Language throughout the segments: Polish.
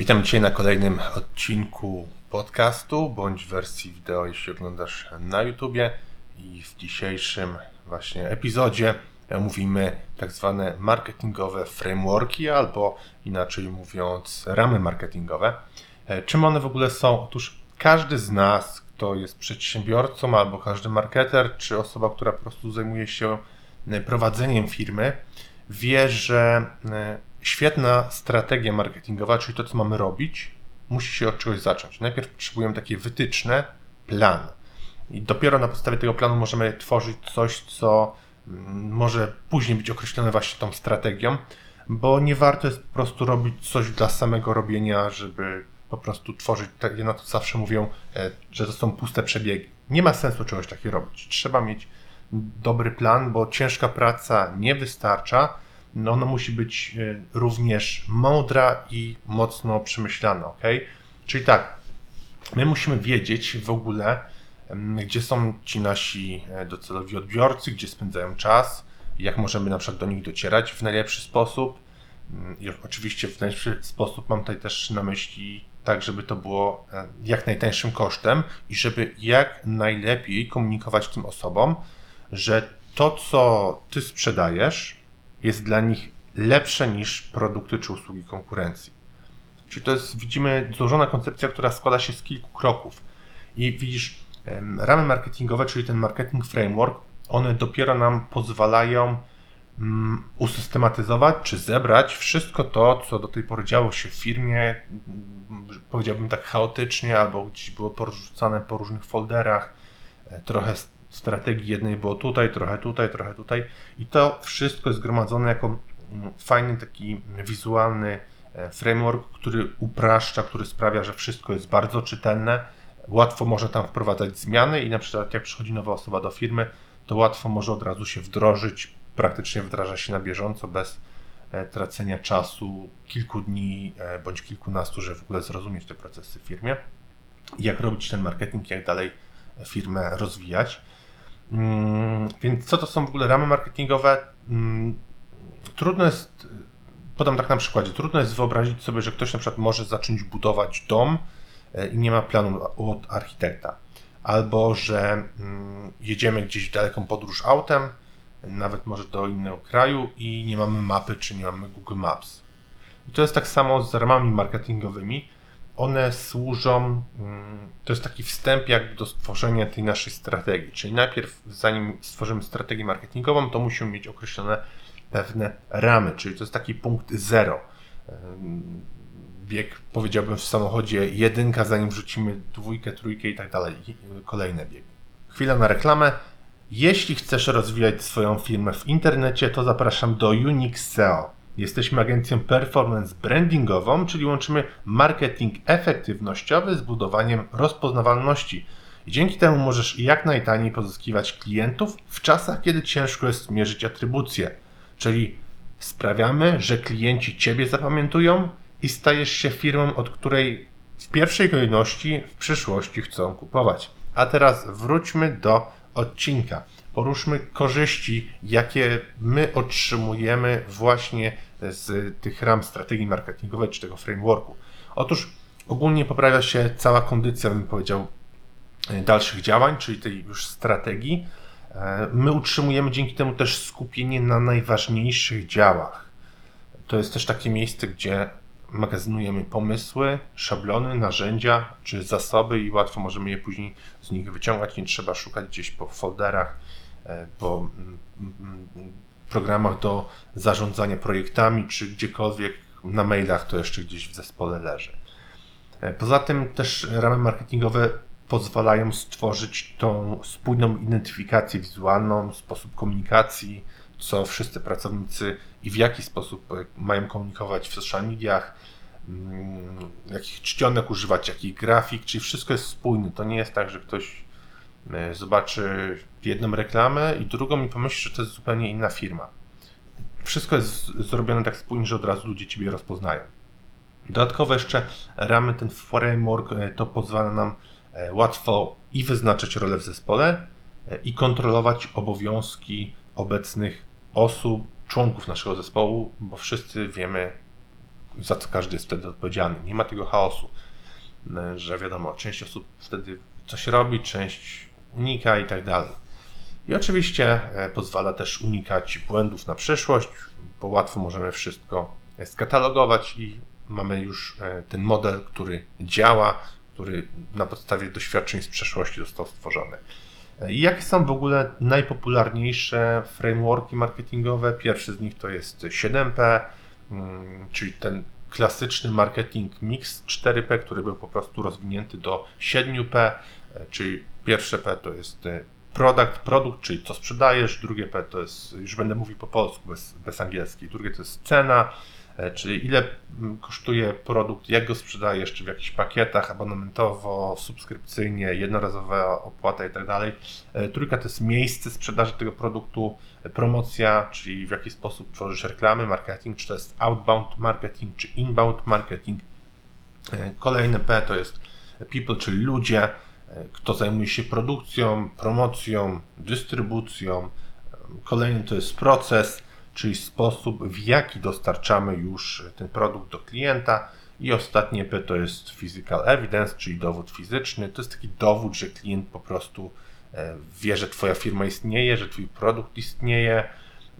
Witam Cię na kolejnym odcinku podcastu bądź wersji wideo, jeśli oglądasz na YouTubie. I w dzisiejszym właśnie epizodzie mówimy tak zwane marketingowe frameworki, albo inaczej mówiąc, ramy marketingowe. E, czym one w ogóle są? Otóż każdy z nas, kto jest przedsiębiorcą, albo każdy marketer, czy osoba, która po prostu zajmuje się e, prowadzeniem firmy, wie, że e, świetna strategia marketingowa, czyli to, co mamy robić, musi się od czegoś zacząć. Najpierw potrzebujemy takie wytyczne, plan. I dopiero na podstawie tego planu możemy tworzyć coś, co mm, może później być określone właśnie tą strategią, bo nie warto jest po prostu robić coś dla samego robienia, żeby po prostu tworzyć, tak, ja na to zawsze mówię, e, że to są puste przebiegi. Nie ma sensu czegoś takiego robić. Trzeba mieć dobry plan, bo ciężka praca nie wystarcza, no ona musi być e, również mądra i mocno przemyślana, ok? Czyli tak, my musimy wiedzieć w ogóle, gdzie są ci nasi e, docelowi odbiorcy, gdzie spędzają czas, jak możemy na przykład do nich docierać w najlepszy sposób. Mm, I oczywiście w najlepszy sposób mam tutaj też na myśli tak, żeby to było e, jak najtańszym kosztem i żeby jak najlepiej komunikować tym osobom, że to, co ty sprzedajesz, jest dla nich lepsze niż produkty czy usługi konkurencji. Czyli to jest, widzimy, złożona koncepcja, która składa się z kilku kroków. I widzisz, ramy marketingowe, czyli ten marketing framework, one dopiero nam pozwalają um, usystematyzować czy zebrać wszystko to, co do tej pory działo się w firmie, powiedziałbym tak chaotycznie, albo gdzieś było porzucane po różnych folderach, e, trochę strategii jednej było tutaj, trochę tutaj, trochę tutaj i to wszystko jest zgromadzone jako mm, fajny taki wizualny e, framework, który upraszcza, który sprawia, że wszystko jest bardzo czytelne, łatwo może tam wprowadzać zmiany i na przykład jak przychodzi nowa osoba do firmy, to łatwo może od razu się wdrożyć, praktycznie wdraża się na bieżąco bez e, tracenia czasu kilku dni e, bądź kilkunastu, żeby w ogóle zrozumieć te procesy w firmie. Jak robić ten marketing, jak dalej firmę rozwijać. Mm, więc co to są w ogóle ramy marketingowe? Mm, trudno jest, podam tak na przykładzie, trudno jest wyobrazić sobie, że ktoś na przykład może zacząć budować dom e, i nie ma planu od architekta. Albo, że mm, jedziemy gdzieś w daleką podróż autem, nawet może do innego kraju i nie mamy mapy, czy nie mamy Google Maps. I to jest tak samo z ramami marketingowymi one służą, mm, to jest taki wstęp jak do stworzenia tej naszej strategii. Czyli najpierw, zanim stworzymy strategię marketingową, to musimy mieć określone pewne ramy, czyli to jest taki punkt zero. Bieg, powiedziałbym w samochodzie jedynka, zanim wrzucimy dwójkę, trójkę i tak dalej, kolejne biegi. Chwila na reklamę. Jeśli chcesz rozwijać swoją firmę w internecie, to zapraszam do Unix SEO. Jesteśmy agencją performance brandingową, czyli łączymy marketing efektywnościowy z budowaniem rozpoznawalności. I dzięki temu możesz jak najtaniej pozyskiwać klientów w czasach, kiedy ciężko jest mierzyć atrybucję. Czyli sprawiamy, że klienci Ciebie zapamiętują i stajesz się firmą, od której w pierwszej kolejności w przyszłości chcą kupować. A teraz wróćmy do odcinka poruszmy korzyści, jakie my otrzymujemy właśnie z tych ram strategii marketingowej czy tego frameworku. Otóż ogólnie poprawia się cała kondycja, bym powiedział, dalszych działań, czyli tej już strategii. E, my utrzymujemy dzięki temu też skupienie na najważniejszych działach. To jest też takie miejsce, gdzie magazynujemy pomysły, szablony, narzędzia czy zasoby i łatwo możemy je później z nich wyciągać. Nie trzeba szukać gdzieś po folderach, e, po mm, mm, programach do zarządzania projektami czy gdziekolwiek na mailach to jeszcze gdzieś w zespole leży. E, poza tym też ramy marketingowe pozwalają stworzyć tą spójną identyfikację wizualną, sposób komunikacji, co wszyscy pracownicy i w jaki sposób e, mają komunikować w social mediach, mm, jakich czcionek używać, jakich grafik, czyli wszystko jest spójne. To nie jest tak, że ktoś zobaczy jedną reklamę i drugą i pomyśli, że to jest zupełnie inna firma. Wszystko jest zrobione tak spójnie, że od razu ludzie Ciebie rozpoznają. Dodatkowo jeszcze ramy, ten framework e, to pozwala nam łatwo i wyznaczać rolę w zespole i kontrolować obowiązki obecnych osób, członków naszego zespołu, bo wszyscy wiemy, za co każdy jest wtedy odpowiedzialny. Nie ma tego chaosu, że wiadomo, część osób wtedy coś robi, część unika i tak dalej. I oczywiście pozwala też unikać błędów na przyszłość, bo łatwo możemy wszystko skatalogować i mamy już ten model, który działa, który na podstawie doświadczeń z przeszłości został stworzony. I jakie są w ogóle najpopularniejsze frameworki marketingowe? Pierwszy z nich to jest 7P, mm, czyli ten klasyczny marketing mix 4P, który był po prostu rozwinięty do 7P, czyli pierwsze P to jest e, product, produkt, czyli co sprzedajesz, drugie P to jest, już będę mówił po polsku, bez, bez angielskiej, drugie to jest cena, E, czyli ile mm, kosztuje produkt, jak go sprzedajesz, czy w jakichś pakietach abonamentowo, subskrypcyjnie, jednorazowa opłata i tak dalej. E, trójka to jest miejsce sprzedaży tego produktu, e, promocja, czyli w jaki sposób tworzysz reklamy, marketing, czy to jest outbound marketing, czy inbound marketing. Kolejne P to jest people, czyli ludzie, kto zajmuje się produkcją, promocją, dystrybucją. Kolejny to jest proces, czyli sposób, w jaki dostarczamy już ten produkt do klienta. I ostatnie P to jest physical evidence, czyli dowód fizyczny. To jest taki dowód, że klient po prostu e, wie, że Twoja firma istnieje, że Twój produkt istnieje.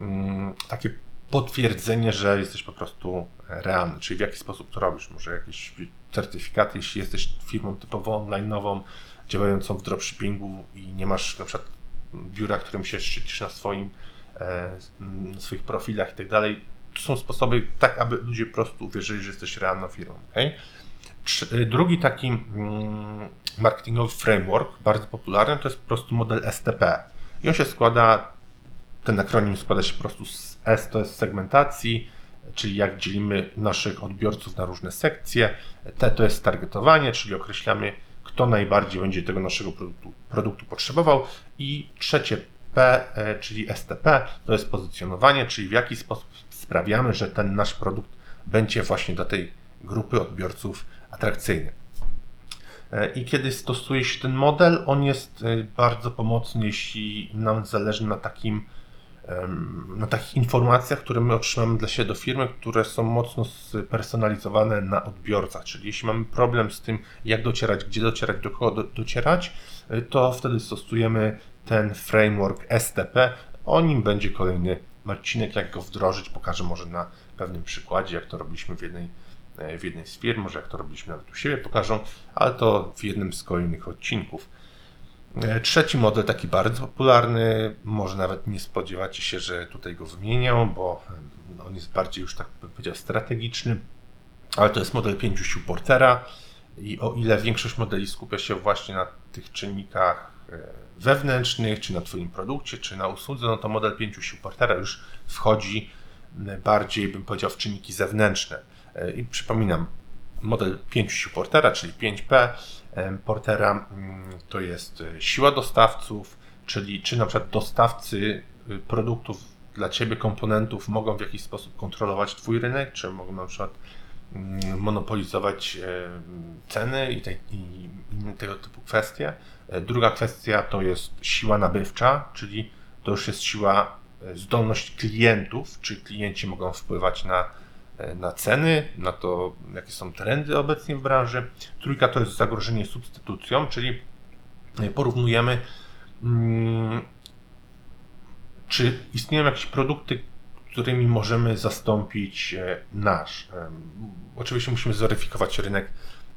Mm, takie potwierdzenie, że jesteś po prostu realny, czyli w jaki sposób to robisz. Może jakieś certyfikaty, jeśli jesteś firmą typowo online'ową, działającą w dropshippingu i nie masz na przykład biura, którym się szczycisz na swoim E, swoich profilach i tak dalej. To są sposoby tak, aby ludzie po prostu uwierzyli, że jesteś realną firmą. Okay? E, drugi taki mm, marketingowy framework, bardzo popularny, to jest po prostu model STP. I on się składa, ten akronim składa się po prostu z S to jest segmentacji, czyli jak dzielimy naszych odbiorców na różne sekcje. T to jest targetowanie, czyli określamy, kto najbardziej będzie tego naszego produktu, produktu potrzebował. I trzecie P, e, czyli STP, to jest pozycjonowanie, czyli w jaki sposób sprawiamy, że ten nasz produkt będzie właśnie dla tej grupy odbiorców atrakcyjny. E, I kiedy stosuje się ten model, on jest e, bardzo pomocny, jeśli nam zależy na takim na takich informacjach, które my otrzymamy dla siebie do firmy, które są mocno spersonalizowane na odbiorcach. Czyli jeśli mamy problem z tym, jak docierać, gdzie docierać, do kogo docierać, to wtedy stosujemy ten framework STP. O nim będzie kolejny odcinek, jak go wdrożyć. Pokażę może na pewnym przykładzie, jak to robiliśmy w jednej, e, w jednej z firm, może jak to robiliśmy nawet u siebie pokażą, ale to w jednym z kolejnych odcinków. E, trzeci model, taki bardzo popularny, może nawet nie spodziewacie się, że tutaj go wymienię, bo e, on jest bardziej już tak bym powiedział strategiczny, ale to jest model pięciu sił Portera i o ile większość modeli skupia się właśnie na tych czynnikach wewnętrznych, czy na Twoim produkcie, czy na usłudze, no to model pięciu sił Portera już wchodzi bardziej, bym powiedział, w czynniki zewnętrzne. E, I przypominam, model pięciu sił Portera, czyli 5P e, Portera, mm, to jest e, siła dostawców, czyli czy na przykład dostawcy produktów dla Ciebie, komponentów mogą w jakiś sposób kontrolować Twój rynek, czy mogą na przykład mm, monopolizować ceny i, te, i inne tego typu kwestie. E, druga kwestia to jest siła nabywcza, czyli to już jest siła, e, zdolność klientów, czy klienci mogą wpływać na, e, na ceny, na to, jakie są trendy obecnie w branży. Trójka to jest zagrożenie substytucją, czyli porównujemy, mm, czy istnieją jakieś produkty, którymi możemy zastąpić nasz. Oczywiście musimy zweryfikować rynek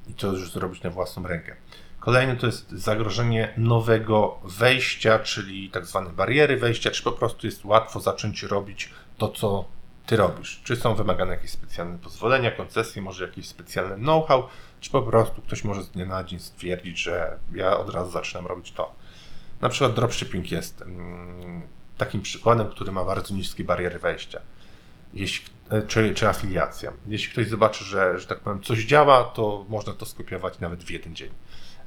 i to już zrobić na własną rękę. Kolejny to jest zagrożenie nowego wejścia, czyli tak zwane bariery wejścia, czy po prostu jest łatwo zacząć robić to, co ty robisz. Czy są wymagane jakieś specjalne pozwolenia, koncesje, może jakieś specjalne know-how, czy po prostu ktoś może z dnia na dzień stwierdzić, że ja od razu zaczynam robić to. Na przykład dropshipping jest mm, takim przykładem, który ma bardzo niskie bariery wejścia. Jeśli, e, czy, czy afiliacja. Jeśli ktoś zobaczy, że, że tak powiem, coś działa, to można to skopiować nawet w jeden dzień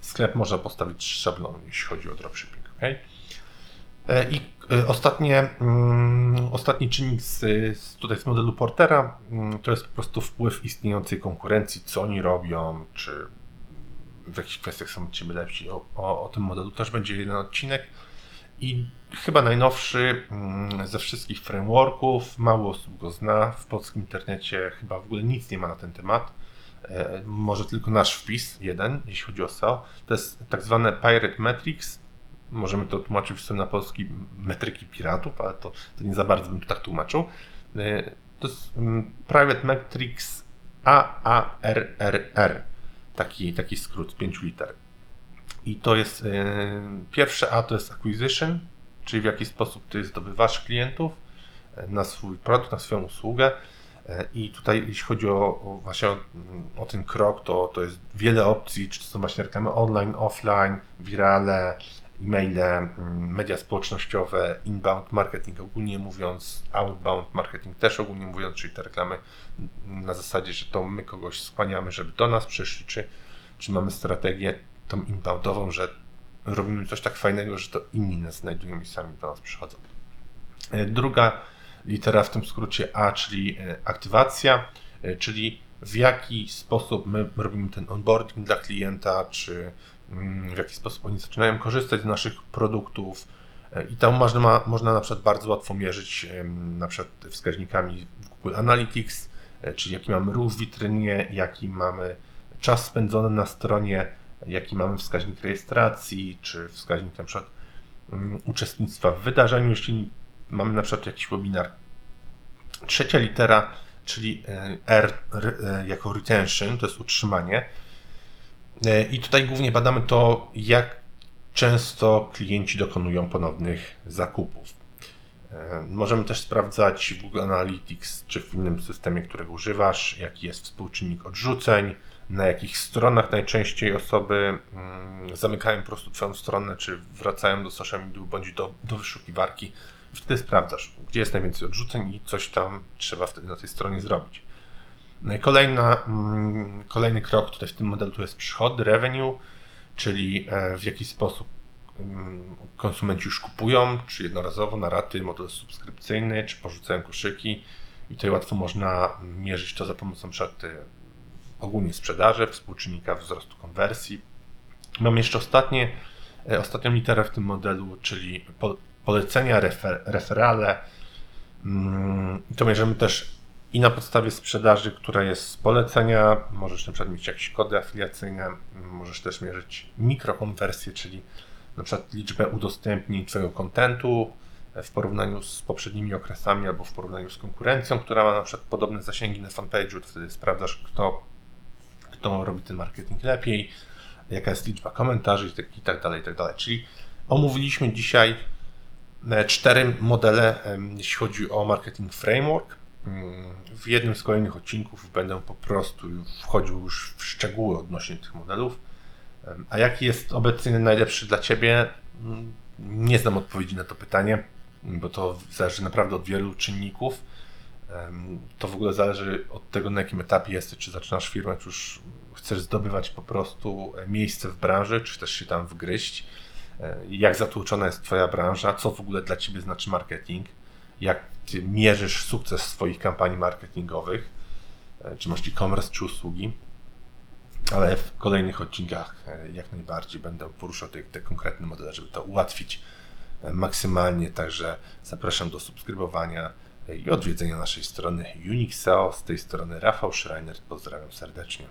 sklep można postawić szablon, jeśli chodzi o dropshipping. Okay? E, I e, ostatnie, um, ostatni czynnik z, z, tutaj z modelu Portera um, to jest po prostu wpływ istniejącej konkurencji, co oni robią, czy w jakichś kwestiach są Ciebie lepsi. O, o, o tym modelu też będzie jeden odcinek. I chyba najnowszy mm, ze wszystkich frameworków, mało osób go zna, w polskim internecie chyba w ogóle nic nie ma na ten temat. E, może tylko nasz wpis, jeden, jeśli chodzi o SEO. To jest tak zwane Pirate Metrics. Możemy to tłumaczyć w na polski metryki piratów, ale to, to nie za bardzo bym to tak tłumaczył. E, to jest mm, Private Metrics AARRR. Taki, taki skrót, pięciu liter. I to jest yy, pierwsze A to jest acquisition, czyli w jaki sposób ty zdobywasz klientów e, na swój produkt, na swoją usługę. E, I tutaj, jeśli chodzi o, o właśnie o, o, ten krok, to, to jest wiele opcji, czy to są właśnie reklamy online, offline, wirale, e-maile, mm, media społecznościowe, inbound marketing ogólnie mówiąc, outbound marketing też ogólnie mówiąc, czyli te reklamy na zasadzie, że to my kogoś skłaniamy, żeby do nas przyszli, czy, czy mamy strategię tą inboundową, że robimy coś tak fajnego, że to inni nas znajdują i sami do nas przychodzą. E, druga litera w tym skrócie A, czyli e, aktywacja, e, czyli w jaki sposób my robimy ten onboarding dla klienta, czy w jaki sposób oni zaczynają korzystać z naszych produktów. I tam można, można na przykład bardzo łatwo mierzyć na przykład wskaźnikami Google Analytics, czyli jaki mamy ruch w witrynie, jaki mamy czas spędzony na stronie, jaki mamy wskaźnik rejestracji, czy wskaźnik na przykład um, uczestnictwa w wydarzeniu, jeśli mamy na przykład jakiś webinar. Trzecia litera, czyli e, R e, jako retention, to jest utrzymanie. E, I tutaj głównie badamy to, jak często klienci dokonują ponownych zakupów. Możemy też sprawdzać w Google Analytics czy w innym systemie, którego używasz, jaki jest współczynnik odrzuceń, na jakich stronach najczęściej osoby mm, zamykają po prostu Twoją stronę, czy wracają do social media bądź do, do wyszukiwarki. Wtedy sprawdzasz, gdzie jest najwięcej odrzuceń i coś tam trzeba wtedy na tej stronie zrobić. No i kolejna, mm, kolejny krok tutaj w tym modelu to jest przychody, revenue, czyli e, w jaki sposób mm, konsumenci już kupują, czy jednorazowo na raty, model subskrypcyjny, czy porzucają koszyki. I tutaj łatwo można mierzyć to za pomocą przykład ogólnie sprzedaży, współczynnika wzrostu konwersji. Mam jeszcze ostatnie, e, ostatnią literę w tym modelu, czyli polecenia, refer, referale. Mm, to mierzymy też i na podstawie sprzedaży, która jest z polecenia. Możesz na przykład mieć jakieś kody afiliacyjne, możesz też mierzyć mikrokonwersję, czyli na przykład liczbę udostępnień Twojego kontentu w porównaniu z poprzednimi okresami albo w porównaniu z konkurencją, która ma na przykład podobne zasięgi na fanpage'u, wtedy sprawdzasz, kto kto robi ten marketing lepiej, jaka jest liczba komentarzy i tak dalej, i tak dalej. Czyli omówiliśmy dzisiaj e, cztery modele, jeśli chodzi o marketing framework. W jednym z kolejnych odcinków będę po prostu wchodził już w szczegóły odnośnie tych modelów. A jaki jest obecnie najlepszy dla Ciebie? Nie znam odpowiedzi na to pytanie, bo to zależy naprawdę od wielu czynników to w ogóle zależy od tego, na jakim etapie jesteś, czy zaczynasz firmę, czy już chcesz zdobywać po prostu miejsce w branży, czy chcesz się tam wgryźć, e, jak zatłoczona jest Twoja branża, co w ogóle dla Ciebie znaczy marketing, jak Ty mierzysz sukces swoich kampanii marketingowych, e, czy masz e-commerce, czy usługi. Ale w kolejnych odcinkach e, jak najbardziej będę poruszał te, te konkretne modele, żeby to ułatwić maksymalnie. Także zapraszam do subskrybowania i odwiedzenia naszej strony Unixeo. Z tej strony Rafał Schreiner. Pozdrawiam serdecznie.